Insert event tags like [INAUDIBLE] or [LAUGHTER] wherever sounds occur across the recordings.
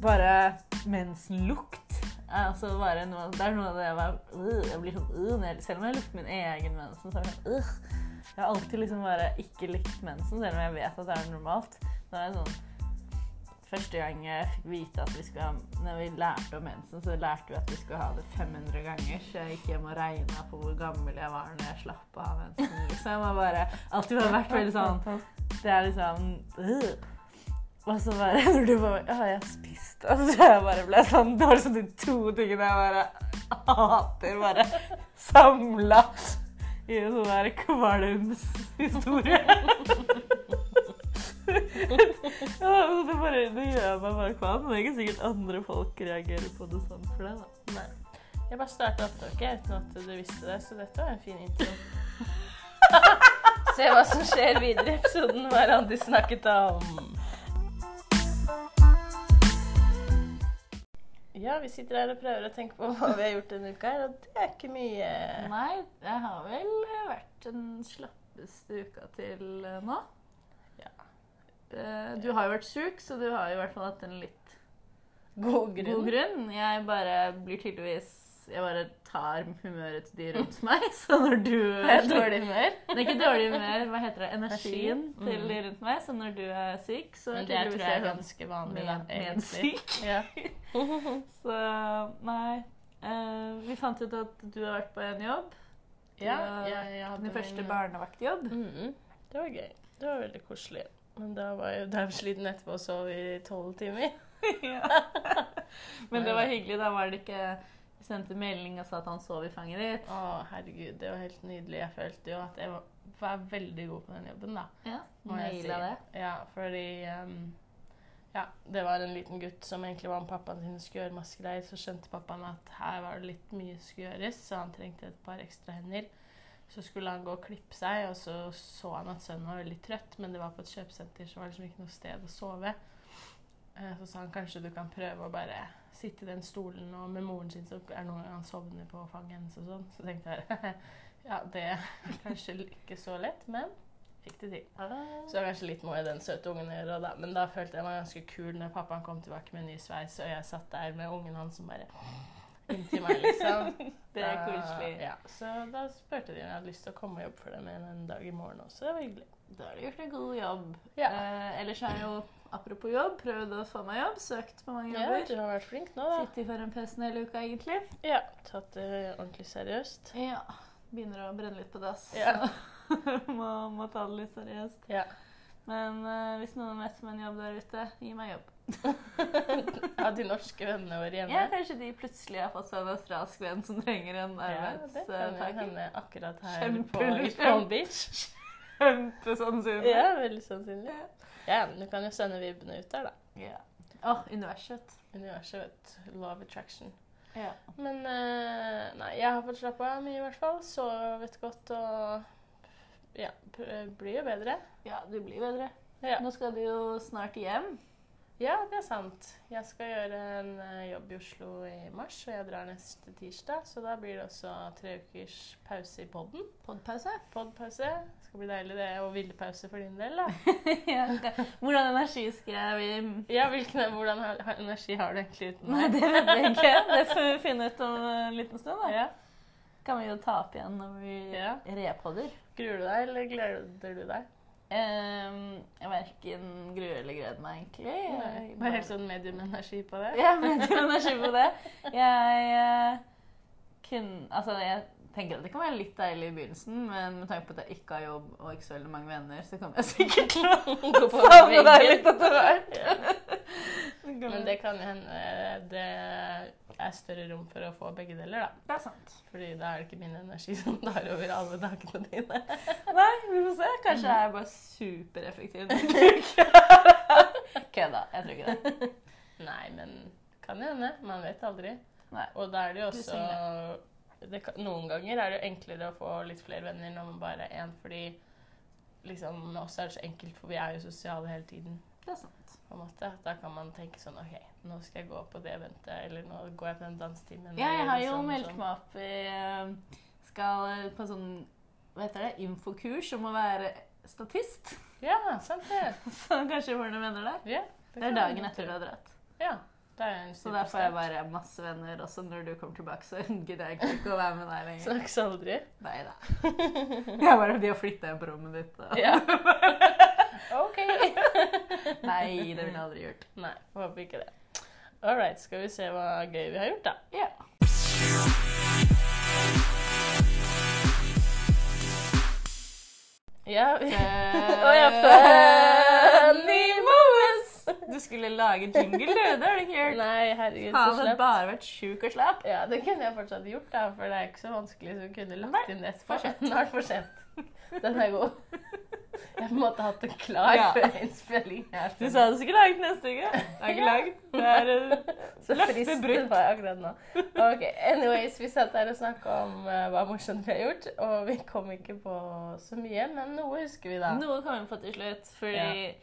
bare mensenlukt er altså bare noe, det er noe av det jeg, var, øh, jeg blir sånn øh, Selv om jeg lukter min egen mensen, så er det sånn øh. Jeg har alltid liksom bare ikke likt mensen, selv om jeg vet at det er normalt. Nå er det sånn Første gang jeg fikk vite at vi skulle ha Når vi lærte om mensen, så lærte vi at vi skulle ha det 500 ganger. Så jeg gikk hjem og regna på hvor gammel jeg var når jeg slapp å ha mensen. Liksom. Og bare alltid bare vært veldig sånn Det er liksom øh. Og så bare [LAUGHS] når du bare Ja, jeg har spist Og så jeg bare ble sånn Det var liksom de to tingene jeg bare hater, bare samla i en sånn der kvalmshistorie. [LAUGHS] ja, det, bare, det gjør meg bare kvalm. Det er ikke sikkert andre folk reagerer på det sånn for deg, da. Nei. Jeg bare starta opptaket uten at du visste det, så dette var en fin intro. [LAUGHS] Se hva som skjer videre i episoden. Hva de snakket om? Ja, vi sitter her og prøver å tenke på hva vi har gjort denne uka, her, og det er ikke mye. Nei, det har vel vært den slappeste uka til eh, nå. Ja. Eh, Du har jo vært sjuk, så du har i hvert fall hatt en litt God grunn. god grunn. Jeg bare blir tydeligvis Jeg bare tar humøret til de rundt meg. [LAUGHS] Så når du Har dårlig humør? Det er ikke dårlig humør, hva heter det? Energien mm. til Mm. de rundt meg. Så når du er syk, så Men det tror jeg er ganske vanlig. da, egentlig. Ja. [LAUGHS] Så nei. Uh, vi fant ut at du har vært på en jobb. ja, ja jeg, hadde Din første barnevaktjobb. barnevaktjobb. -hmm. Det var gøy. Det var veldig koselig. Men da var jeg dævsliten etterpå og sov i tolv timer. [LAUGHS] Men det var hyggelig. Da var det ikke sendte melding og sa at han sov i fanget ditt. Å, herregud, det var helt nydelig. Jeg følte jo at jeg var, var veldig god på den jobben, da. Ja, Naila si. det. Ja, fordi um, Ja, det var en liten gutt som egentlig var med pappaen sin og skulle gjøre masse greier. Så skjønte pappaen at her var det litt mye som skulle gjøres, så han trengte et par ekstra hender. Så skulle han gå og klippe seg, og så så han at sønnen var veldig trøtt, men det var på et kjøpesenter, så var det liksom ikke noe sted å sove. Eh, Så sa han kanskje du kan prøve å bare sitte i den stolen, og med moren sin så er det noen ganger han sovner på fanget hennes og sånn. Så tenkte jeg [LAUGHS] ja, det er [LAUGHS] kanskje ikke så lett, men fikk det til. Så det var kanskje litt noe i den søte ungen å gjøre, da. men da følte jeg meg ganske kul når pappaen kom tilbake med en ny sveis, og jeg satt der med ungen hans som bare inntil meg, liksom. [LAUGHS] Det er koselig. Ja, så da spurte de om jeg hadde lyst til å komme og jobbe for dem en, dag i morgen også. Det var hyggelig. Da har du gjort en god jobb. Ja. Eh, ellers jeg jo, apropos jobb, prøvd å få meg jobb. Søkt på mange Ja, jobber. du har vært flink nå, da. Sittet foran PC-en hele uka, egentlig. Ja, Tatt det ordentlig seriøst. Ja. Begynner å brenne litt på dass. Ja. [LAUGHS] må, må ta det litt seriøst. Ja. Men uh, hvis noen vet om en jobb der ute, gi meg jobb. [LAUGHS] Av de norske vennene våre hjemme. Ja, kanskje de plutselig har fått seg en australsk venn som trenger en Ja, det kan arbeidstaker. hende akkurat her Kjempe- på Palm Beach. [LAUGHS] Kjempesannsynlig. Ja, veldig sannsynlig. Ja, men du kan jo sende vibbene ut der, da. Ja. Å, universet. Universet, vet du. Law of attraction. Ja. Men eh, nei, jeg har fått slappa av mye i hvert fall. Sovet godt og ja, pr- blir jo bedre. ja, du blir bedre. Ja. Nå skal du jo snart hjem. Ja, det er sant. Jeg skal gjøre en eh, jobb i Oslo i mars, og jeg drar neste tirsdag. Så da blir det også tre ukers pause i podden. Podpause. Podpause. Skal bli deilig det, og hvilepause for din del, da. [LAUGHS] ja, okay. Hvordan energi skal vi Ja, hvilken, Hvordan energi har du egentlig uten Nei, meg? det vet vi ikke. Det får vi finne ut om en liten stund. da. Ja. Kan vi jo ta opp igjen når vi Ja. repodder. Gruer du deg, eller gleder du deg? Um, jeg verken gruer eller gleder meg, egentlig. Nei. Jeg Bare helt sånn medium energi på det? Ja, medium energi på det. Jeg eh, kun Altså, jeg tenker at det kan være litt deilig i begynnelsen, men med tanke på at jeg ikke har jobb og ikke så veldig mange venner, så kommer jeg sikkert til å [LAUGHS] savne deg litt etter hvert. [LAUGHS] Men det kan hende det er større rom for å få begge deler, da. Det er sant. Fordi da er det ikke min energi som tar over alle dagene dine. [LAUGHS] Nei, vi får se. Kanskje jeg er bare supereffektiv. Kødda. Jeg tror ikke det. Nei, men kan hende. Man vet aldri. Nei. Og da er det jo også det kan, Noen ganger er det jo enklere å få litt flere venner når man bare er én, fordi liksom med oss er det så enkelt, for vi er jo sosiale hele tiden. Det er sant. På en måte. Da kan man tenke sånn OK, nå skal jeg gå på det eventet, eller nå går jeg på den dansetimen. Ja, jeg har jo sånn meldt meg opp i eh, Skal på sånn Hva heter det? Infokurs om å være statist. Ja, sant det. [LAUGHS] Så kanskje får noen venner der. Ja, Det er dagen etter du har dratt. Ja. Det er en Så der får jeg bare masse venner. Også når du kommer tilbake, så [LAUGHS] gidder jeg ikke å være med deg lenger. Snakkes aldri. Nei da. [LAUGHS] Jeg bare de å flytte inn på rommet ditt. Og... Ja. OK. [LAUGHS] Nei, det ville jeg [LAUGHS] aldri gjort. Nei, håper ikke det. All right, skal vi se hva gøy vi har gjort, da. Ja. Ja, vi... [LAUGHS] Å ja! Du skulle lage jingle, du. Det har du ikke gjort. Nei, herregud, så du har slept. bare vært sjuk og slapp. Ja, det kunne jeg fortsatt gjort, da, for det er ikke så vanskelig som kunne lagt inn for på. Nå er det for sent. Den er god. Jeg måtte hatt den klar Ja. før innspilling. her. Du sa du skulle lage den neste uke. [LAUGHS] Det er ikke lagd. Det er eh, [LAUGHS] Så frist brutt. var jeg akkurat nå. Ok, anyways, vi satt her og snakka om eh, hva morsomt vi har gjort, og vi kom ikke på så mye, men noe husker vi da. Noe kom vi på til slutt, fordi Ja.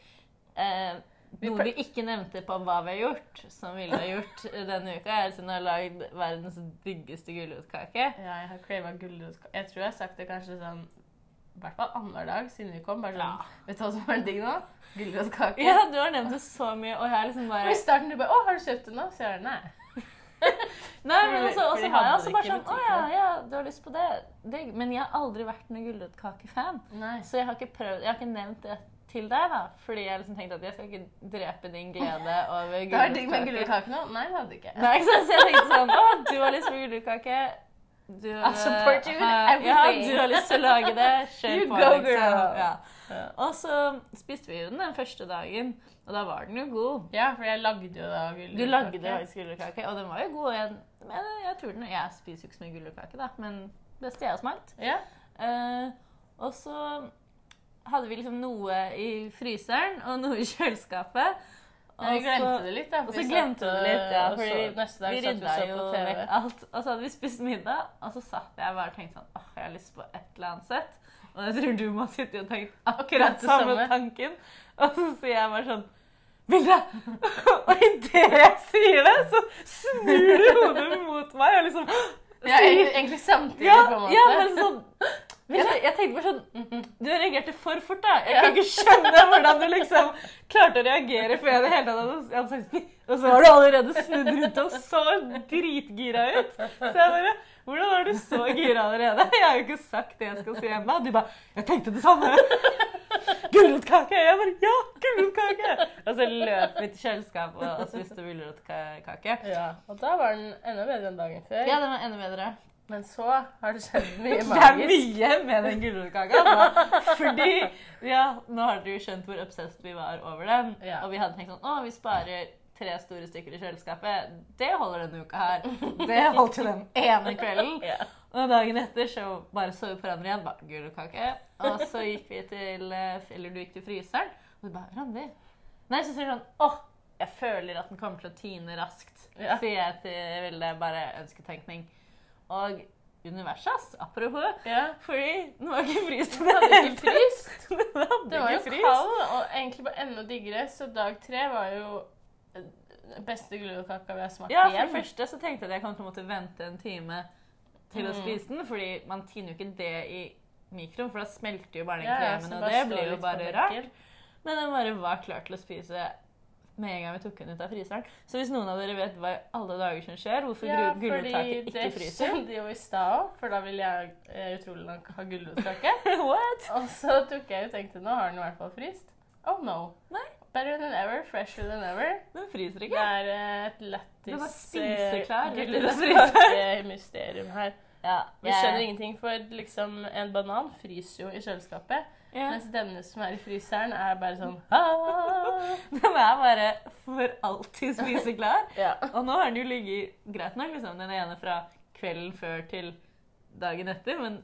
eh, Vi noe vi ikke nevnte på hva vi har gjort, som vi ville ha gjort [LAUGHS] denne uka, er at hun har lagd verdens diggeste gulrotkake. Ja, jeg har crava gulrotkake. Jeg tror jeg har sagt det kanskje sånn i hvert fall annenhver dag siden vi kom. Bare sånn, Vet du hva som er digg nå? Gulrotkake. Ja, du har nevnt det så mye, og jeg har liksom Og bare i starten du bare 'Å, har du kjøpt det nå?' Så jeg nei. [LAUGHS] Nei, men også, også, så har jeg også bare sånn Å ja, ja, du har lyst på det. Digg. Men jeg har aldri vært noen gulrotkakefan. Så jeg har ikke prøvd, jeg har ikke nevnt det til deg, da. Fordi jeg liksom tenkte at jeg skal ikke drepe din glede [LAUGHS] over Det var digg med gulrotkake. gulrotkake nå? Nei, det hadde du ikke. Nei, ikke sant? Så jeg tenkte sånn Å, du har lyst på gulrotkake. Du, support you Ja, du har lyst til å lage det. Kjør You på. go, liksom. girl. Ja. Ja. Og så spiste vi jo den den første dagen, og da var den jo god. Ja, for jeg lagde jo da gulrotkake. Du lagde faktisk gulrotkake, og den var jo god. Jeg, men jeg tror den, jeg spiser jo ikke så mye gulrotkake, da, men beste jeg har smakt. Ja. Uh, og så hadde vi liksom noe i fryseren og noe i kjøleskapet. Ja, vi Og glemte så- det litt, da. Og så glemte vi det litt, ja. så Fordi neste dag vi rydda jo vekk alt. Og så hadde vi spist middag, og så satt jeg bare og tenkte sånn åh, jeg har lyst på et eller annet sett. Og jeg tror du må ha sittet og tenkt akkurat samme samme. tanken. Og så sier jeg bare sånn Vilde! [LAUGHS] og idet jeg sier det, så snur du hodet mot meg og liksom Ja, egentlig, egentlig samtidig, ja, på en måte. ja, men sånn jeg, jeg tenkte bare sånn Du reagerte for fort, da. Jeg Ja. kan ikke skjønne hvordan du liksom klarte å reagere før jeg i det hele tatt hadde- sagt [LAUGHS] Og så var du allerede snudd rundt og så dritgira ut. Så jeg bare Hvordan var du så gira allerede? Jeg har jo ikke sagt det jeg skal si ennå. Du bare Jeg tenkte det samme. [LAUGHS] Gulrotkake! Jeg bare Ja, gulrotkake! Og så løp vi til kjøleskapet og spiste gulrotkake. Ja, og da var den enda bedre enn dagen før. Ja, den var enda bedre. Men så har det skjedd mye magisk. [LAUGHS] Det er mye med den gulrotkaka. Fordi ja, nå har dere jo skjønt hvor obsessed vi var over den. Ja. Og vi hadde tenkt sånn Å, vi sparer tre store stykker i kjøleskapet. Det holder denne uka her. Det holdt jo den ene kvelden. [LAUGHS] Ja. Og dagen etter så bare så vi på hverandre igjen. Bare gulrotkake. Og så gikk vi til eh, Eller du gikk til fryseren. Og du bare Randi Nei, så sier du sånn Å, jeg føler at den kommer til å tine raskt. Ja. Sier jeg til Vilde. Bare ønsketenkning. Og universet, ass. Apropos. Yeah. Fordi den [LAUGHS] var ikke fryst. Det hadde ikke fryst. Det var jo kald, og egentlig bare enda diggere, så dag tre var jo eh, beste gulrotkaka vi har smakt Ja, for det første så tenkte jeg at jeg kom til å måtte vente en time til å Mm. spise den, fordi man tiner jo ikke det i mikroen, for da smelter jo bare den Ja, ja, kremen, og det blir jo bare rart. Men den bare var klar til å spise med en gang vi tok den ut av fryseren. Så hvis noen av dere vet hva i alle dager som skjer, hvorfor Ja, ikke gulrotkake Ja, ikke fryser skjedde jo i stad for da ville jeg eh, utrolig nok ha gulrotkake. [LAUGHS] What? Og så tok jeg og tenkte nå har den i hvert fall fryst. Oh no. Nei. Better than ever, fresher than ever. Den fryser Det ikke. er eh, et lættis av gulrotkake-mysterium her. Ja, Vi skjønner ingenting, for liksom en banan fryser jo i kjøleskapet, Ja. mens denne som er i fryseren, er bare sånn ah. Den er bare for alltid spiseklar. [LAUGHS] Ja. Og nå har den jo ligget greit nok, liksom, den ene fra kvelden før til dagen etter, men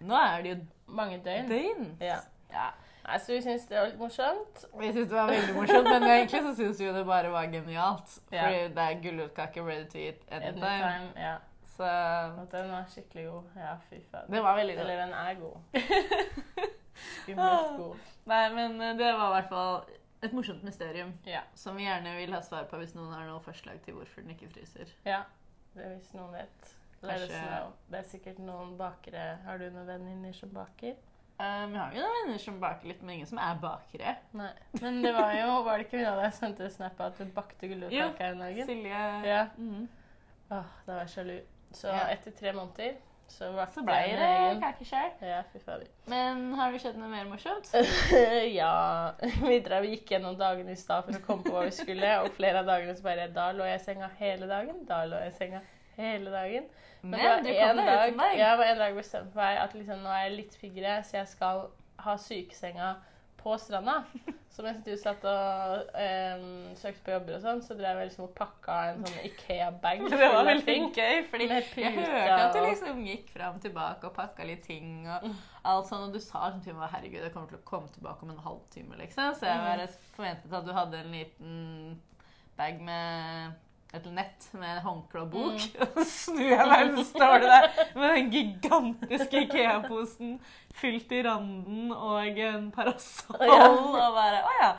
nå er det jo Mange døgn. døgn. Ja. Ja. Nei, så vi syns det var litt morsomt. Vi syns det var veldig morsomt, men egentlig så syns vi det bare var genialt. Fordi det er gulrotkake ready to eat anytime. Ja. Så den var skikkelig god. Ja, fy faen. Den var veldig god. Eller den er god. [LAUGHS] Skummelt god. Nei, men eh, det var i hvert fall et morsomt mysterium Ja. som vi gjerne vil ha svar på hvis noen har noe forslag til hvorfor den ikke fryser. ja. Det hvis noen vet. Kanskje- Det er sikkert noen bakere Har du noen venninner som baker? Um, jeg har jo noen venner som baker litt, men ingen som er bakere. Nei. Men det var jo Var det ikke vi deg som sendte snap at hun bakte gulrotkake her en dag? Silje Ja. Mhm. Åh, da var jeg sjalu. Så Ja. etter tre måneder så Så ble det kakeskjær. Ja, fy fader. Men har det skjedd noe mer morsomt? [LAUGHS] ja [LAUGHS] Vi drev gikk gjennom dagene i stad for å komme på hva vi skulle, og flere av dagene så bare Da lå jeg i senga hele dagen. Da lå jeg i senga hele dagen. Men, Men du kom deg ut en dag. ja, det var en dag bestemt for meg at liksom, nå er jeg litt piggere, så jeg skal ha sykesenga på stranda. Så mens du satt og em, søkte på jobber og sånn, så drev jeg liksom og pakka en sånn Ikea-bag [LAUGHS] Det var veldig ting. gøy, fordi jeg hørte at du liksom gikk fram og tilbake og pakka litt ting og alt sånn, og du sa at til meg herregud, jeg kommer til å komme tilbake om en halvtime, liksom. Så jeg bare forventet at du hadde en liten bag med et nett med håndkle og bok. Og [LAUGHS] så snur jeg meg, så står det der med den gigantiske Ikea-posen fylt i randen og en parasoll. Ja. Og bare Å ja,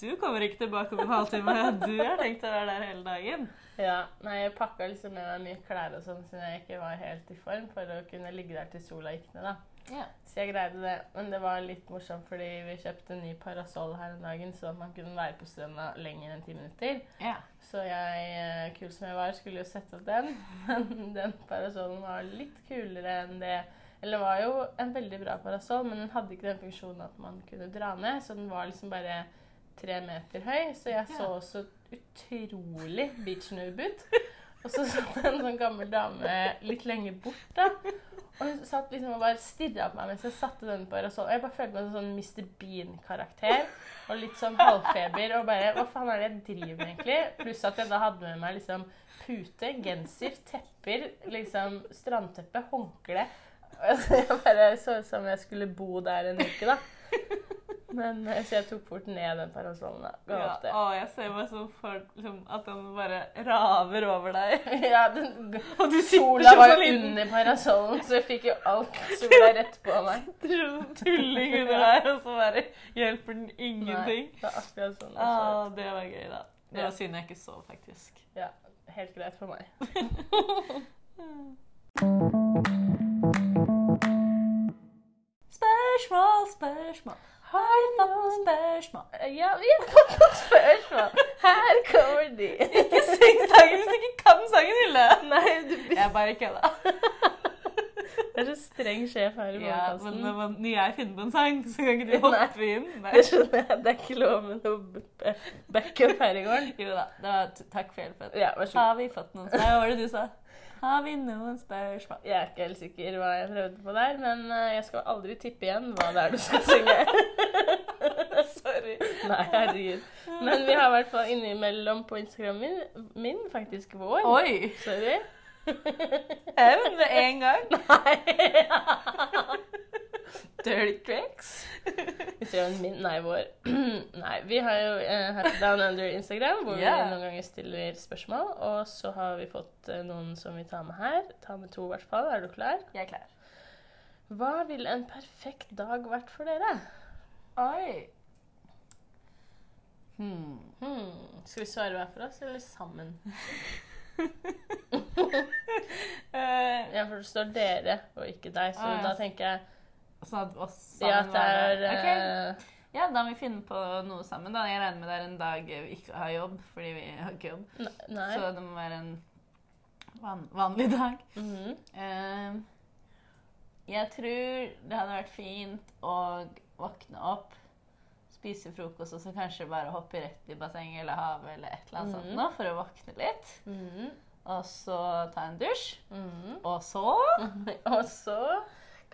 du kommer ikke tilbake om en halvtime. Du har tenkt å være der hele dagen. Ja, nei, jeg pakka liksom med meg mye klær og sånn, siden jeg ikke var helt i form for å kunne ligge der til sola gikk ned, da. Ja. Så jeg greide det. Men det var litt morsomt fordi vi kjøpte en ny parasoll her om dagen, så man kunne være på stranda lenger enn ti minutter. ja. Så jeg, eh, kul som jeg var, skulle jo sette opp den. [LAUGHS] Men den parasollen var litt kulere enn det. Eller var jo en veldig bra parasoll, men den hadde ikke den funksjonen at man kunne dra ned. Så den var liksom bare tre meter høy. Så jeg så så utrolig beach noob ut. Og så satt en sånn gammel dame litt lenger bort, da. Og hun satt liksom og bare stirra på meg mens jeg satte den på parasoll. Og jeg bare følte meg som en sånn Mr. Bean-karakter. Og litt sånn halvfeber. Og bare Hva faen er det jeg driver med, egentlig? Pluss at jeg da hadde med meg liksom pute, genser, tepper, liksom strandteppe, håndkle. Altså, jeg bare så ut som jeg skulle bo der en uke, da. Men eh, Så jeg tok fort ned den parasollen. Ga Ja, opp det. å, jeg ser meg sånn for liksom, at den bare raver over deg. [LAUGHS] Ja, den, [LAUGHS] Og du Sola var jo under parasollen, så jeg fikk jo alt [LAUGHS] sola rett på meg. sånn tulling under der, og så bare hjelper den ingenting. Nei, det var akkurat sånn. Å, ah, det var gøy, da. Det Ja. var synd jeg ikke sov, faktisk. Ja, helt greit for meg. Spørsmål, spørsmål. Har jeg fått noen spørsmål? Ja, vi har fått noen spørsmål. Her kommer de. Ikke syng sangen hvis du ikke kan sangen, Hilde! Nei, du Jeg bare kødda. Du er så streng sjef her i Ja, men når, jeg finner på en sang, så kan ikke du hoppe inn. Nei. Det skjønner jeg. Det er ikke lov med noe backup her i gården. Jo da. Det var, takk for hjelpen. Ja, vær så god. Har vi fått noen Nei, hva var det du sa? Har vi noen spørsmål? Jeg er ikke helt sikker hva jeg prøvde på der, men eh, jeg skal aldri tippe igjen hva det er du skal synge. [LAUGHS] Sorry. Nei, herregud. Men vi har i hvert fall innimellom på Instagram min, min faktisk vår. Oi! Sorry. Jeg med en gang. [LAUGHS] Nei. [LAUGHS] Dirty tricks. Min, nei, vår. [CLEARS THROAT] nei, vi har jo eh, Happy Down Under Instagram, hvor yeah. vi noen ganger stiller spørsmål. Og så har vi fått uh, noen som vi tar med her. Ta med to, i hvert fall. Er du klar? Jeg er klar. Hva ville en perfekt dag vært for dere? Oi. Hmm. Hmm. Skal vi svare hver for oss, eller sammen? uh, [LAUGHS] [LAUGHS] Ja, for det står dere og ikke deg, så Ah, ja. da tenker jeg sånn at oss sammen ja, er var Ok. eh, Ja, da må vi finne på noe sammen. da. Jeg regner med det er en dag vi ikke har jobb, fordi vi har ikke jobb. Nei. Så det må være en van vanlig dag. Mm -hmm. uh, jeg tror det hadde vært fint å våkne opp, spise frokost og så kanskje bare hoppe rett i bassenget eller havet eller et eller annet sånt Mhm. nå, for å våkne litt. Mhm. Og så ta en dusj. Mhm. Og så [LAUGHS] Og så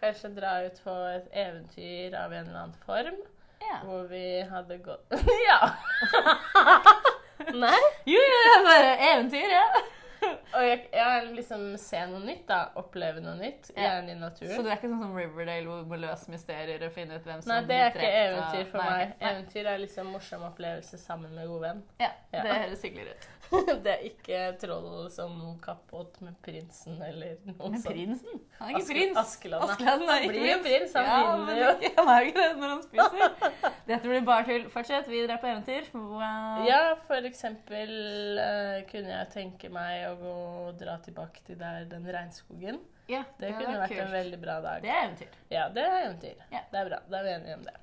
kanskje dra ut på et eventyr av en eller annen form, Ja. hvor vi hadde gått [LAUGHS] Ja! [LAUGHS] Nei? Jo, jo, det er bare eventyr, ja. [LAUGHS] Og jeg, ja, liksom se noe nytt, da. Oppleve noe nytt. Gjerne i naturen. Så du er ikke sånn som Riverdale hvor du må løse mysterier og finne ut hvem som Nei, det er ikke eventyr for Nei, meg. Nei. Eventyr er liksom morsom opplevelse sammen med god venn. Ja, Ja. det høres hyggelig ut. [LAUGHS] det er ikke troll som kappåt med prinsen eller noe Men sånt. prinsen? Han er ikke Aske- prins. Askeland, Askeland er ikke jo prins, han ja, vinner men jo. ikke- Han er jo ikke det når han spiser. Dette blir bare tull. Fortsett, vi drar på eventyr. Wow. Ja, for eksempel uh, kunne jeg tenke meg å gå og dra tilbake til der den regnskogen. Ja, Det kunne vært vært en veldig bra dag. Det er eventyr. Ja, det er eventyr. Ja. Det er bra. Da er vi enige om det.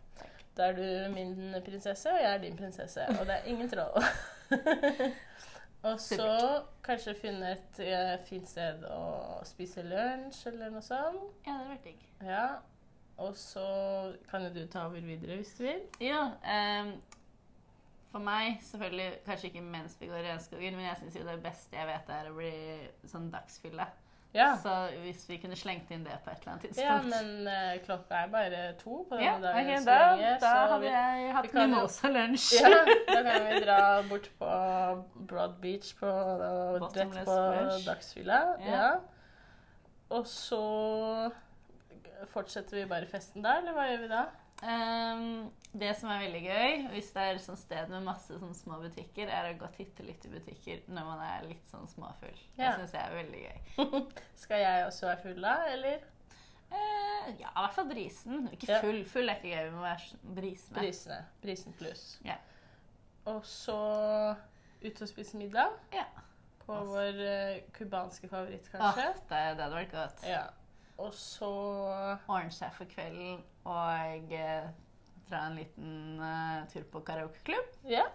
Da er du min prinsesse, og jeg er din prinsesse. Og det er ingen troll. [LAUGHS] og så kanskje finne et eh, fint sted å spise lunsj eller noe sånt. Ja, det hadde vært digg. Ja. Og så kan jo du ta over videre hvis du vil. Ja, ehm, for meg, selvfølgelig, kanskje ikke mens vi går i regnskogen, men jeg syns jo det beste jeg vet, er å bli sånn dagsfylle. Ja. Så hvis vi kunne slengt inn det på et eller annet tidspunkt Ja, men uh, klokka er bare to på Ja, denne dagen. Okay, da, lenge, da hadde vi- jeg hatt mimosa-lunsj. Ja, da kan vi dra bort på Broad Beach på, og rett på dagsfylla. Ja. Ja. Og så fortsetter vi bare festen der, eller hva gjør vi da? Ehm, det som er veldig gøy, hvis det er sånn sted med masse sånn små butikker, er å gå og titte litt i butikker når man er litt sånn småfull. Ja. Det syns jeg er veldig gøy. [LAUGHS] Skal jeg også være full da, eller? Eh, ja, i hvert fall brisen. Ikke Ja. full. Full er ikke gøy, vi må være s- brisende. Brisene. Brisen pluss. Ja. Og så ut og spise middag Ja. på vår cubanske kubanske favoritt, Åh, kanskje. det, det hadde vært godt. Ja. Og så Ordne seg for kvelden og fra dra en liten uh, tur på karaokeklubb. Ja.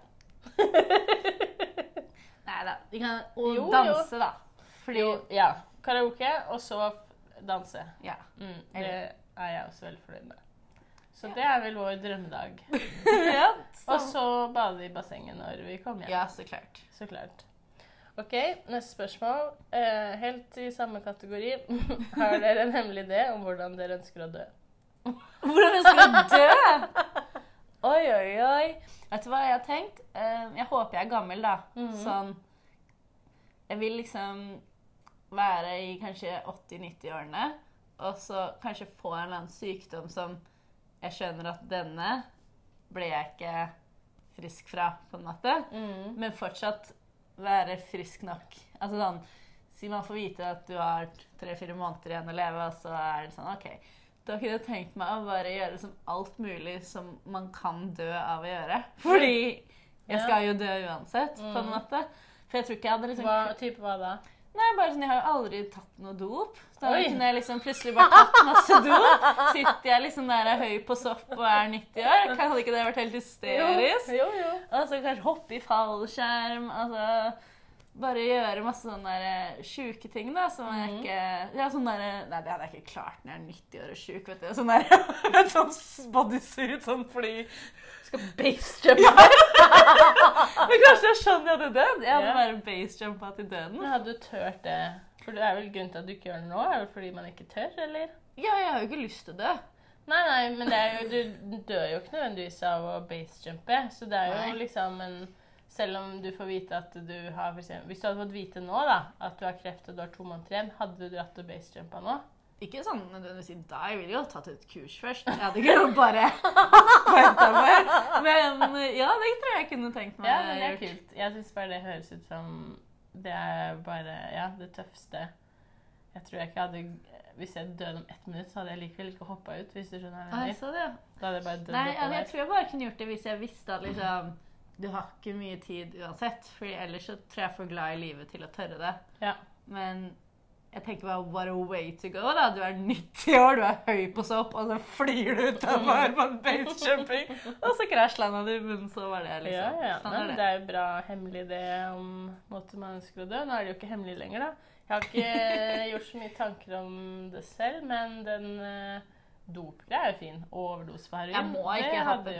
[LAUGHS] Nei da. Vi kan og Jo, danse, da. Fordi Jo, ja. Karaoke, og så danse. Ja. Mm, det er jeg også veldig fornøyd med. Så det er vel vår drømmedag. [LAUGHS] ja, Og så, så bade i bassenget når vi kommer hjem. ja, så klart. Så klart. OK, neste spørsmål. Eh, helt i samme kategori. [LAUGHS] Har dere en hemmelig idé om hvordan dere ønsker å dø? Hvordan jeg skal dø! Oi, oi, oi. Vet du hva jeg har tenkt? Eh, jeg håper jeg er gammel, da. Mm. Sånn Jeg vil liksom være i kanskje 80-90-årene, og så kanskje få en eller annen sykdom som jeg skjønner at denne ble jeg ikke frisk fra, på en måte. Mm. Men fortsatt være frisk nok. Altså sånn Si man får vite at du har tre-fire måneder igjen å leve, og så er det sånn OK. Da kunne jeg tenkt meg å bare gjøre som alt mulig som man kan dø av å gjøre. Fordi jeg skal jo dø uansett, på en Mm. måte. For jeg tror ikke jeg hadde liksom Hva, type hva da? Nei, bare sånn, Jeg har jo aldri tatt noe dop. Så da Oi. kunne jeg liksom plutselig bare tatt masse dop. Sitter jeg liksom der er høy på sopp og er 90 år? Hadde ikke det vært helt hysterisk? Jo, jo. Og så kanskje hoppe i fallskjerm. altså Bare gjøre masse sånne eh, sjuke ting, da, som jeg Mhm. ikke ja, sånn der, Nei, det hadde jeg ikke klart når jeg er 90 år og sjuk, vet du. Sånn der, [LAUGHS] med sånn bodysuit, sånn fly Skal basejumpe? Men kanskje jeg skjønner jeg hadde dødd? Jeg hadde Ja. bare basejumpa til døden. Men hadde du turt det? For det er vel grunnen til at du ikke gjør det nå? Er det fordi man ikke tør, eller? Ja, jeg har jo ikke lyst til å dø. Nei, nei, men det jo, du dør jo ikke nødvendigvis av å basejumpe. Så det er jo Nei. liksom en Selv om du får vite at du har eksempel, Hvis du hadde fått vite nå da, at du har kreft og du har to måneder igjen, hadde du dratt og basejumpa nå? Ikke sånn nødvendigvis i dag, jeg ville jo tatt et kurs først. Jeg hadde ikke bare venta meg. Men ja, det tror jeg jeg kunne tenkt meg Ja, men det er kult. Jeg syns bare det høres ut som Det er bare Ja, det tøffeste. Jeg tror jeg ikke hadde Hvis jeg døde om ett minutt, så hadde jeg likevel ikke hoppa ut. hvis du skjønner hva jeg mener. så det. Da hadde jeg bare dødd Nei, altså, jeg tror jeg bare kunne gjort det hvis jeg visste at liksom Du har ikke mye tid uansett. For ellers så tror jeg jeg er for glad i livet til å tørre det. Ja. Men jeg tenker bare what a way to go. da. Du er 90 år, du er høy på sopp, og så flyr du utafor på en basejumping, [LAUGHS] og så krasjlanda du, i bunnen, så var det liksom. Ja, ja. Sånn Nei, er det. det er jo bra hemmelig det om måten man ønsker å dø. Nå er det jo ikke hemmelig lenger, da. Jeg har ikke [LAUGHS] gjort så mye tanker om det selv, men den uh, dopgreia er jo fin. Overdose på heroin. Jeg må ikke ha på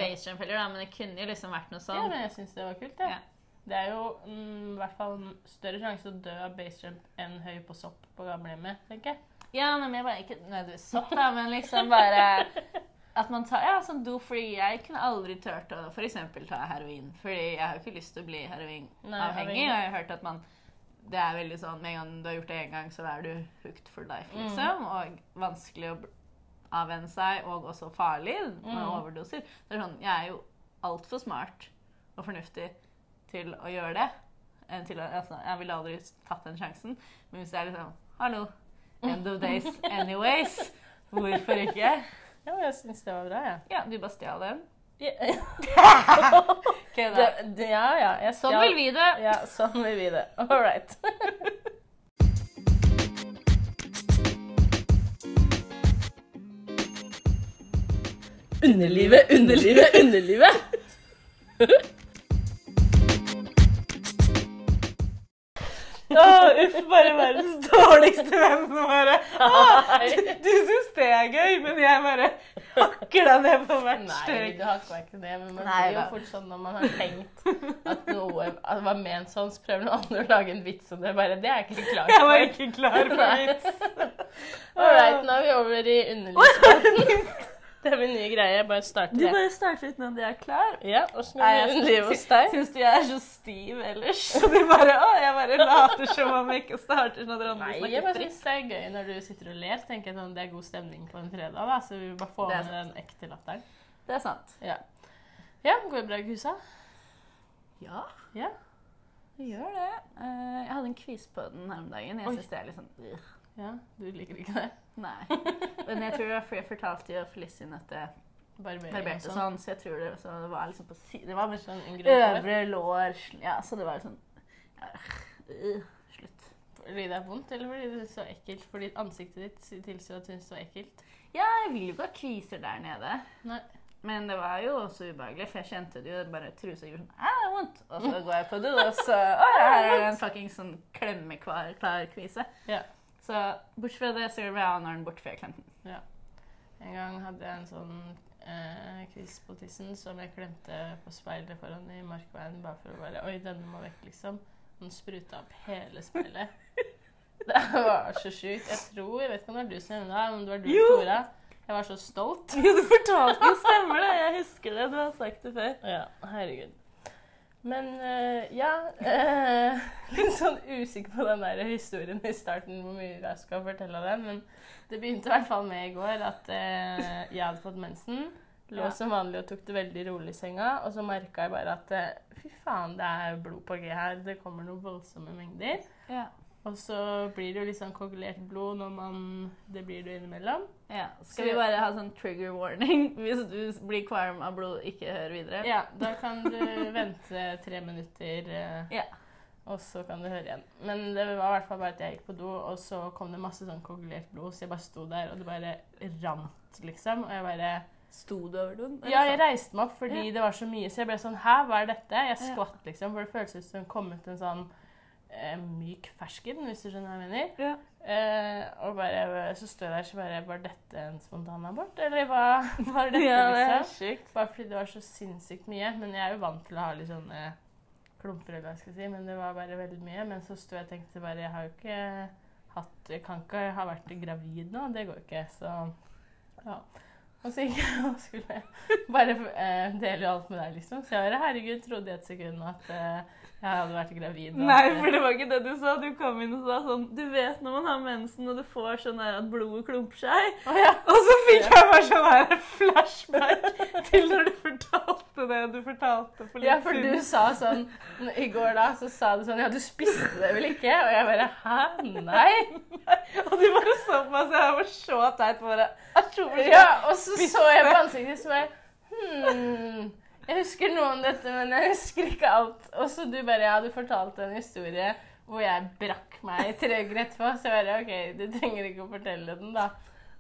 heller, men det kunne jo liksom vært noe Ja, sånn. men jeg syns det var kult, det. Ja. Det er jo mm, hvert fall større sjanse å dø av basejump enn høy på sopp på gamlehjemmet, tenker jeg. Ja, men jeg bare ikke nødvendigvis sopp, da, men liksom bare at man tar Ja, sånn do, fordi jeg kunne aldri turt å f.eks. ta heroin. Fordi jeg har jo ikke lyst til å bli heroinavhengig. avhengig. Og jeg har hørt at man Det er veldig sånn med en gang du har gjort det én gang, så er du hooked for life, Mm. liksom. Og vanskelig å avvenne seg, og også farlig med Mm. overdoser. Det er sånn, Jeg er jo altfor smart og fornuftig til å gjøre det. Til å, altså, jeg ville aldri tatt den sjansen. Men hvis jeg er liksom Hallo, end of days [LAUGHS] anyways. Hvorfor ikke? Ja, jeg syns det var bra, jeg. Ja, du bare stjal den. Ja. [LAUGHS] Ok, da. Det, det, ja, ja. Jeg Sånn vil vi det. Ja, sånn vil vi det. All right. [LAUGHS] Underlivet, underlivet, underlivet! Åh, uff, bare verdens dårligste venn som bare Åh, du syns det er gøy, men jeg bare hakker deg ned på hvert Nei, steg. du hakker meg ikke det, men man Nei blir jo da. fort sånn når man har tenkt at noe at det var ment sånn, så prøver noen andre å lage en vits om det. Bare, det er jeg ikke klar Jeg var for. ikke klar for vits. All right, nå er vi over i underlivsspalten. Det er min nye greie. Jeg bare starter Du bare starter litt når de er klar. Ja, åssen Nei, går jeg underlivet hos deg? Syns du jeg er så stiv ellers? Så [LAUGHS] du bare Å, jeg bare later som om jeg ikke starter når dere andre Nei, jeg snakker fritt. synes det er gøy når du sitter og ler. tenker jeg sånn, Det er god stemning på en fredag, da, så vi vil bare få med den ekte latteren. Det er sant. Ja. ja, går det bra i husa? Ja, Ja. det gjør det. Eh, Jeg hadde en kvise på den her om dagen. Jeg syns det er litt sånn ja. Du liker ikke det? Nei. Men jeg tror jeg fortalte jo Felicien at jeg barberte sånn. sånn, så jeg tror det, så det var liksom på si Det var med Sånn øvre lår Ja, så det var sånn ja, øh, Slutt. Fordi det er vondt, eller fordi det er så ekkelt? Fordi ansiktet ditt tilsier at hun så det ekkelt? Ja, jeg vil jo ikke ha kviser der nede. Nei. Men det var jo også ubehagelig, for jeg kjente det jo bare trusa gjorde sånn ah, det er vondt. Og så går jeg på do, og så Å her er det en fucking sånn klemmeklar klar kvise. Ja. Så bortsett fra det, så var den borte før jeg klemte den. En gang hadde jeg en sånn eh, kviss på tissen som jeg klemte på speilet foran i markveien bare for å bare Oi, denne må vekk, liksom. Den spruta opp hele speilet. [LAUGHS] Det var så sjukt. Jeg tror Jeg vet ikke om det var du som gjorde det, men det var du, Jo. Tora. Jeg var så stolt. [LAUGHS] Jo, du fortalte jo, stemmer det. Jeg husker det. Du har sagt det før. Ja, herregud. Men eh, ja eh, [LAUGHS] Litt sånn usikker på den der historien i starten, hvor mye jeg skal fortelle den. Men det begynte i hvert fall med i går at eh, jeg hadde fått mensen. Lå Ja. som vanlig og tok det veldig rolig i senga. Og så merka jeg bare at fy faen, det er blod på G her. Det kommer noen voldsomme mengder. Ja. Og så blir det jo litt sånn koagulert blod når man Det blir det jo innimellom. ja. Skal vi bare ha sånn trigger warning [LAUGHS] hvis du blir kvalm av blod, ikke hør videre? Ja, da kan du [LAUGHS] vente tre minutter. eh, Ja. Og så kan du høre igjen. Men det var i hvert fall bare at jeg gikk på do, og så kom det masse sånn kokulert blod, så jeg bare sto der, og det bare rant, liksom. Og jeg bare Sto du over doen? Ja, jeg reiste meg opp fordi Ja. det var så mye, så jeg ble sånn Hæ, hva er dette? Jeg skvatt, liksom, for det føltes som det kom ut en sånn eh, myk fersken, hvis du skjønner hva jeg mener. Ja. Eh, og bare, så står jeg der så bare Var dette en spontanabort, eller hva [LAUGHS] var dette, ja, det er liksom? sjukt. Bare fordi det var så sinnssykt mye. Men jeg er jo vant til å ha litt sånne klumper, eller hva jeg skal si. Men det var bare veldig mye. Men så sto jeg og tenkte bare Jeg har jo ikke hatt Jeg kan ikke ha vært gravid nå. Det går jo ikke. Så ja. Og så gikk jeg og skulle bare eh, dele alt med deg, liksom. Så jeg bare herregud, trodde i et sekund at eh, jeg hadde vært gravid. Da. Nei, for det var ikke det du sa. Du kom inn og sa sånn Du vet når man har mensen og du får sånn der at blodet klumper seg? Oh, ja. Og så fikk jeg bare sånn her flashback til når du fortalte det du fortalte for litt Ja, for du sa sånn I går da så sa du sånn Ja, du spiste det vel ikke? Og jeg bare Hæ? Nei? [LAUGHS] Og du bare så på meg, så jeg var så teit på jeg tror for Ja, og så så jeg på ansiktet så bare hmm, Jeg husker noe om dette, men jeg husker ikke alt. Og så du bare Ja, du fortalte en historie hvor jeg brakk meg tre uker etterpå. Så jeg bare OK, du trenger ikke å fortelle den, da.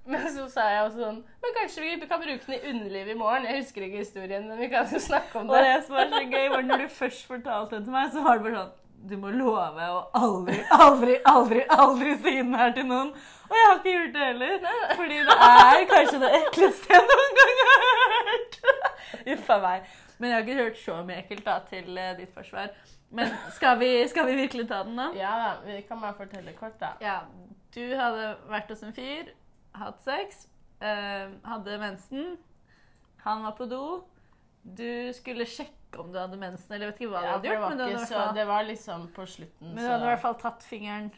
Men så sa jeg også sånn Men kanskje vi kan bruke den i underlivet i morgen? Jeg husker ikke historien, men vi kan jo snakke om Og det. det som var så gøy, var når du først fortalte det til meg, så var det bare sånn Du må love å aldri, aldri, aldri, aldri si den her til noen. Og jeg har ikke gjort det heller. Fordi det er kanskje det ekleste jeg noen gang har hørt. [LAUGHS] Uff a meg. Men jeg har ikke hørt så mye ekkelt da, til eh, ditt forsvar. Men skal vi, skal vi virkelig ta den, da? Ja da, vi kan bare fortelle kort, da. Ja. Du hadde vært hos en fyr, hatt sex, uh, hadde mensen. Han var på do. Du skulle sjekke om du hadde mensen, eller jeg vet ikke hva du Ja, hadde for det var Men du hadde, så, det var liksom på slutten, men du hadde i hvert fall tatt fingeren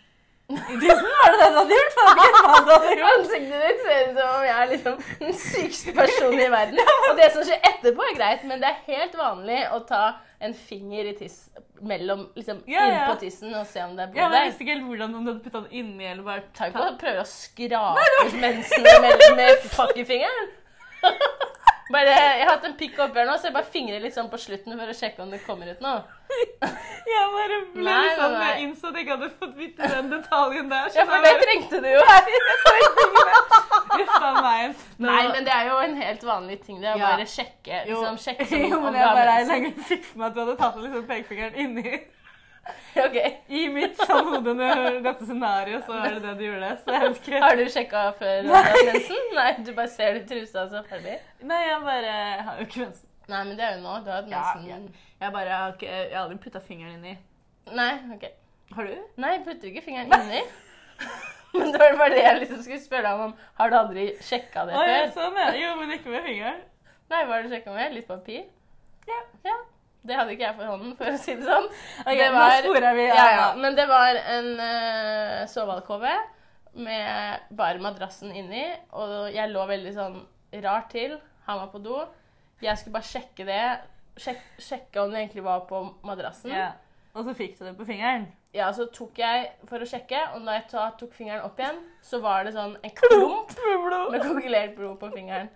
i tissen. Var det det du hadde gjort? Du [LAUGHS] hadde gjort? Ansiktet ditt ser ut som om jeg er liksom den sykeste personen i verden. Og det som skjer etterpå, er greit, men det er helt vanlig å ta en finger i tiss mellom, liksom, Ja, inn ja. på tissen og se om det er Ja, der. Jeg visste ikke helt hvordan om du hadde putta den inni eller bare Tenk å prøve å skrape mensene mensen med, med [LAUGHS] fuckingfingeren. Bare, jeg har hatt en pikk oppi her nå, så jeg bare fingrer litt sånn på slutten for å sjekke om det kommer ut noe. [LAUGHS] Jeg bare ble Nei, sånn nei. Jeg innså at jeg ikke hadde fått vite den detaljen der. så Ja, for det trengte du jo. her. [LAUGHS] Nei, men det er jo en helt vanlig ting. Det er å Ja. bare sjekke. Liksom, sjekke Jo, men jeg bare fikk for meg at du hadde tatt liksom pekefingeren inni Ok. i mitt sånn hode under dette scenarioet, så er det det du gjorde. Så jeg vet ikke. Har du sjekka før du mensen? Nei, du bare ser det trusa, så ferdig. Nei, jeg bare jeg har jo ikke mensen. Nei, men det er jo nå. Du har hatt Ja, mensen. Jeg bare har ikke Jeg har aldri putta fingeren inni. Nei, ok. Har du? Nei, jeg putter ikke fingeren inni. Men det var bare det jeg liksom skulle spørre deg om. Har du aldri sjekka det Å, ja, før? sånn ja. Jo, men ikke med fingeren. Nei, hva har du sjekka med? Litt papir? Ja. ja. Det hadde ikke jeg for hånden, for å si det sånn. Okay, det nå sporer vi. Ja, ja. Men det var en uh, sovealkove med bare madrassen inni, og jeg lå veldig sånn rart til. Han var på do. Jeg skulle bare sjekke det. Sjek sjekke om det egentlig var på madrassen. Ja. Og så fikk du det på fingeren. Ja, så tok jeg for å sjekke, og da jeg tok fingeren opp igjen, så var det sånn en klump [LAUGHS] med kokkelert blod på fingeren.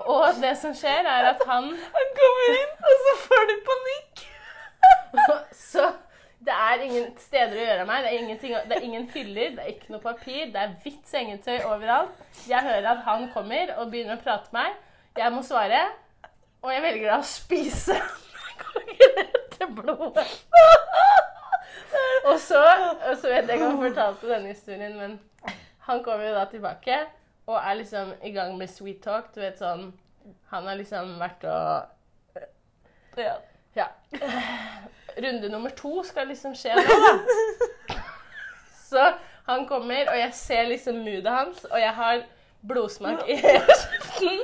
Og det som skjer, er at han Han kommer inn, og så får du panikk. [LAUGHS] Så det er ingen steder å gjøre av meg. Det er, det er ingen hyller, det er ikke noe papir. Det er hvitt sengetøy overalt. Jeg hører at han kommer og begynner å prate med meg. Jeg må svare, og jeg velger da å spise [LAUGHS] koagulerte blodet. Og så, og så vet jeg ikke om jeg fortalte denne historien, men han kommer jo da tilbake og er liksom i gang med sweet talk. Du vet sånn Han har liksom vært og Ja. Ja. Runde nummer to skal liksom skje nå, da. [LAUGHS] Så han kommer, og jeg ser liksom moodet hans, og jeg har blodsmak i kjeften.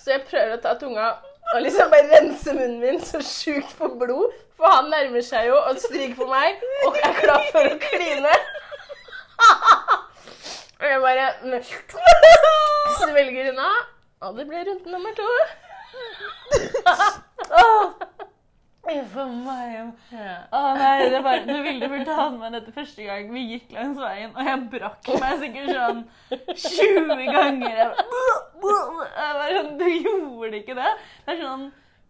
Så jeg prøver å ta tunga og liksom bare rense munnen min så sjukt for blod. For han nærmer seg jo og stryker på meg og er klar for å kline. [LAUGHS] Og jeg bare svelger unna, og det ble runde nummer to. Uff a meg. Ja. Å nei, det bare, Du ville fortalt meg dette første gang vi gikk langs veien, og jeg brakk meg sikkert sånn 20 ganger. Jeg bare, sånn, Du gjorde ikke det. Det er sånn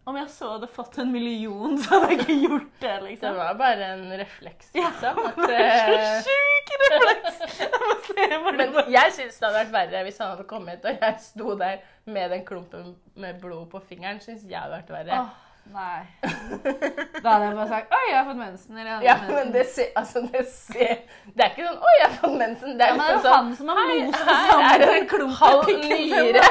Om jeg så hadde fått en million, så hadde jeg ikke gjort det, Det liksom. var bare en refleks, liksom. Ja, det eh, så sjuk refleks! Jeg Men jeg syns det hadde vært verre hvis han hadde kommet og jeg sto der med den klumpen med blod på fingeren. Synes jeg hadde vært verre. Åh, nei. Da hadde jeg bare sagt Oi, jeg har fått mensen. Eller Ja, mensen. men det ser, altså, det ser Det er ikke sånn 'Oi, jeg har fått mensen'. Det ja, er men det er jo sånn han som har most sammen en en klump halv pikken sin. nyre.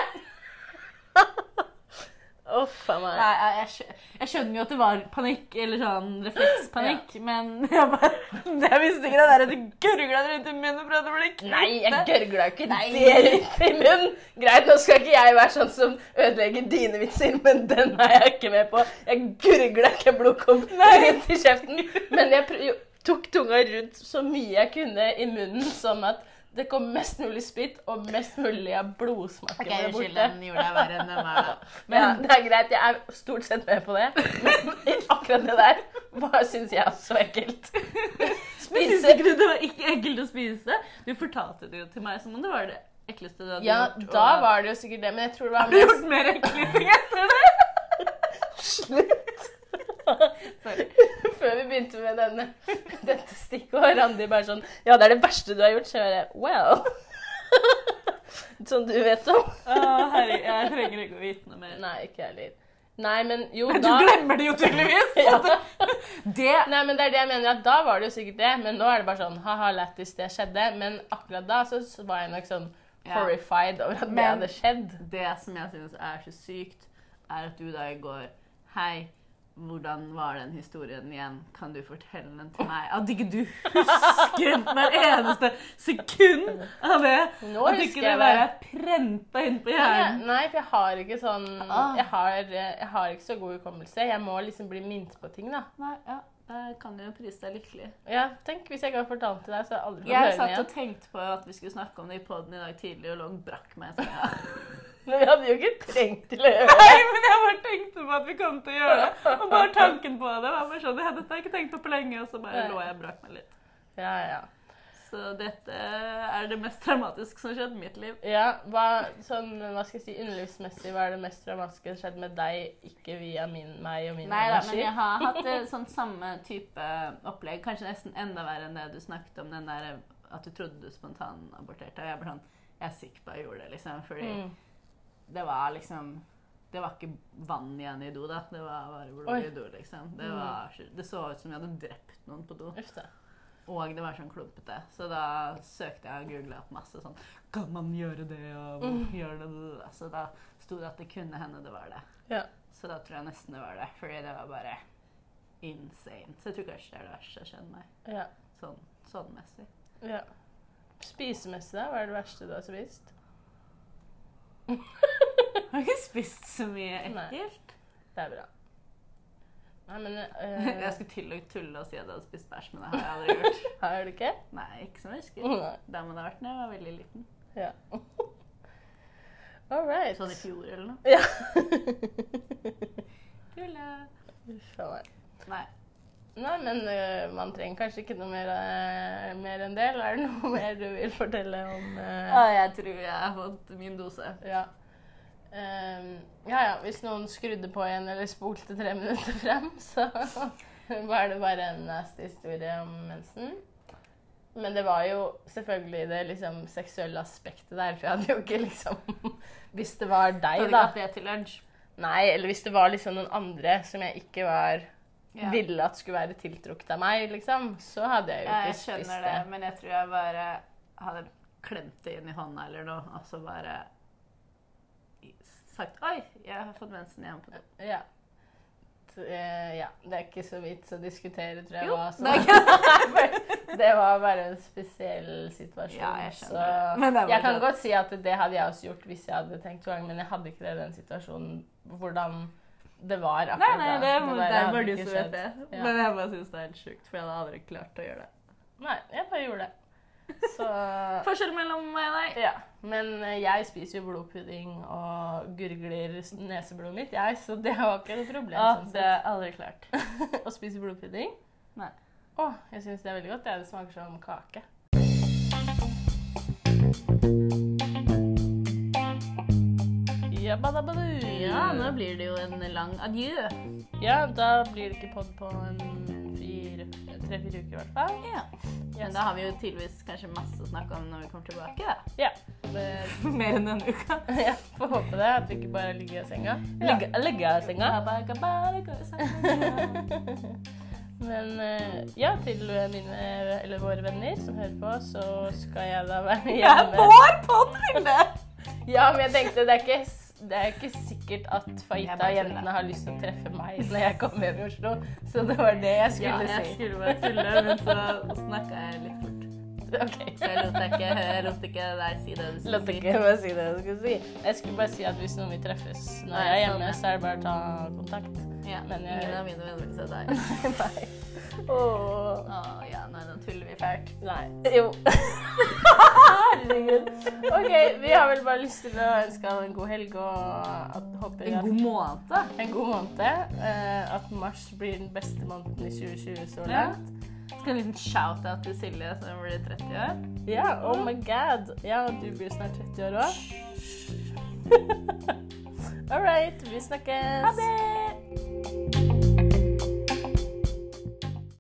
Uff a meg. Nei, jeg, jeg, jeg skjønner jo at det var panikk, eller sånn reflekspanikk, men [LAUGHS] jeg bare Jeg visste ikke det der at du gurgla rundt i munnen og prøvde å bli kvitt Nei, jeg gørgla jo ikke Nei. det rundt i munnen. Greit, nå skal ikke jeg være sånn som ødelegger dine vitser, men den er jeg ikke med på. Jeg gurgla ikke blodkom rundt i kjeften, men jeg tok tunga rundt så mye jeg kunne i munnen, sånn at det kom mest mulig spytt og mest mulig av blodsmaken Ok, der unnskyld, borte. den gjorde jeg verre enn den var da. [LAUGHS] Men ja, det er greit, jeg er stort sett med på det. Men [LAUGHS] akkurat det der bare syns jeg er så ekkelt. [LAUGHS] Spise. syns ikke du det var ikke ekkelt å spise? Du fortalte det jo til meg som om det var det ekleste du hadde Ja, gjort. da var det jo sikkert det, men jeg tror det var Har du mest gjort mer ekle ting etter det? Slutt! Før vi begynte med denne, [LAUGHS] dette stikket, og Randi bare sånn Ja, det er det verste du har gjort. Så jeg bare Well. [LAUGHS] Som du vet om. Å, herregud, jeg trenger ikke å vite noe mer. Nei, ikke jeg heller. Nei, men jo, Men du da glemmer det jo tydeligvis! [LAUGHS] Ja. Det Nei, men det er det jeg mener, at da var det jo sikkert det. Men nå er det bare sånn ha-ha, lættis, det skjedde. Men akkurat da så var jeg nok sånn horrified over at det hadde skjedd. Det som jeg synes er så sykt, er at du da i går Hei, hvordan var den historien igjen? Kan du fortelle den til meg? At ikke du husker hver eneste sekund av det! Nå At ikke det jeg bare er prenta inn på hjernen. Nei, for jeg har ikke sånn Ah. jeg har, jeg har ikke så god hukommelse. Jeg må liksom bli minnet på ting, da. Nei, ja, da kan du jo prise deg lykkelig. Ja, tenk hvis jeg har fortalt til deg, så har jeg aldri fått Jeg høre den satt og tenkte på at vi skulle snakke om det i poden i dag tidlig, og lå brakk meg i senga. [LAUGHS] Men vi hadde jo ikke trengt til å gjøre det. Nei, men jeg bare tenkte på at vi kom til å gjøre det. Og bare tanken på det var bare sånn, Jeg dette har jeg ikke tenkt på på lenge, og så bare lå jeg og brakk meg litt. Ja, ja. Så dette er det mest dramatiske som har skjedd i mitt liv. Ja, hva, sånn, hva skal jeg si, underlivsmessig, hva er det mest dramatiske som har skjedd med deg, ikke via min, meg og min Nei da, men jeg har hatt eh, sånn samme type opplegg, kanskje nesten enda verre enn det du snakket om, den der at du trodde du spontanaborterte. Og jeg ble sånn Jeg er sikker på at jeg gjorde det, liksom. Fordi Mm. Det var liksom Det var ikke vann igjen i do, da. Det var bare blod i do, liksom. Det, Mm. var, det så ut som jeg hadde drept noen på do. Og det var sånn klumpete. Så da søkte jeg og googla opp masse sånn Kan man gjøre det, og Mm. gjør det det? Så da sto det at det kunne hende det var det. Ja. Så da tror jeg nesten det var det. Fordi det var bare insane. Så jeg tror kanskje det er det verste som kjenner meg. Ja. Sånn, sånn messig. ja. Spisemessig, da? Hva er det verste du har spist? [LAUGHS] Jeg har ikke spist så mye ekkelt. Nei. Det er bra. Nei, men [LAUGHS] eh, Jeg skulle til å tulle og si at jeg hadde spist bæsj, men det har jeg aldri gjort. [LAUGHS] Har du ikke? Nei, ikke som jeg husker. Nei. Det må det ha vært da jeg var veldig liten. Ja. All right. Sånn i fjor eller noe. Ja. [LAUGHS] Tulla. Uff a meg. Nei. Nei, men uh, man trenger kanskje ikke noe mer, uh, mer enn det. Eller er det noe mer du vil fortelle om uh... Å, jeg tror jeg har fått min dose. Ja. Ehm, ja, ja. Hvis noen skrudde på igjen eller spolte tre minutter frem, så [LAUGHS] var det bare en nasty historie om mensen. Men det var jo selvfølgelig det liksom, seksuelle aspektet der. For jeg hadde jo ikke liksom [LAUGHS] Hvis det var deg, da. det til lunsj? Nei, eller hvis det var liksom noen andre som jeg ikke var Ja. ville at skulle være tiltrukket av meg, liksom, så hadde jeg jo ikke jeg spist skjønner det, men jeg tror jeg bare hadde klemt det inn i hånda eller noe, og så bare sagt Oi, jeg har fått mensen igjen på do. Ja. Eh, ja. Det er ikke så vits å diskutere, tror jeg. Jo, det [LAUGHS] det var bare en spesiell situasjon. Ja, jeg skjønner så det. Det jeg kan godt si at det hadde jeg også gjort hvis jeg hadde tenkt to ganger, men jeg hadde ikke det i den situasjonen. Hvordan det var akkurat Nei, nei, det, da. det, er hadde bare du ikke som vet det. Men jeg bare syns det er helt sjukt, for jeg hadde aldri klart å gjøre det. Nei, jeg bare gjorde det. Så Forskjell mellom meg og deg. Ja. Men jeg spiser jo blodpudding og gurgler neseblodet mitt, jeg, så det var ikke noe problem. Ja, sånn det er aldri klart. [LAUGHS] Å spise blodpudding? Nei. Å, jeg syns det er veldig godt. Det, det smaker som kake. Ja, nå blir det jo en lang adjø. Ja, da blir det ikke pod på en tre-fire uker i hvert fall. Ja. Men da har vi jo tydeligvis kanskje masse å snakke om når vi kommer tilbake. da. Ja. Det- [LAUGHS] Mer enn denne uka. ja. Får håpe det, at vi ikke bare ligger i senga. Ja. Ligge, ligge i senga. [LAUGHS] Men eh, ja, til mine, eller våre venner som hører på, så skal jeg da være Det er hjemme. vår Vilde! [LAUGHS] Ja, men jeg tenkte det er ikke, det er ikke sikkert at Jeg Faita tuller. jentene har lyst til å treffe meg når jeg kommer hjem i Oslo. Så det var det jeg skulle si. Ja, jeg si. skulle bare tulle, men så snakka jeg litt fort. Ok. Så jeg lot ikke, jeg lot ikke deg si det du skulle ikke si. si det jeg skulle si. Jeg skulle bare si at hvis noen vil treffes når jeg er hjemme, så er det bare å ta kontakt. Ja, Men jeg- Ingen av mine venner vil se deg. [LAUGHS] Nei. Åh. Oh, ja, nei, nå tuller vi fælt. Nei. Jo. [LAUGHS] Herregud. OK, vi har vel bare lyst til å ønske han en god helg og at, håper En god måned. en god måned. Uh, at mars blir den beste måneden i 2020 så Ja. langt. Skal en liten shout-out til Silje som blir 30 år. Ja, oh my god. Ja, du blir snart 30 år òg. [LAUGHS] All right, vi snakkes. Ha det!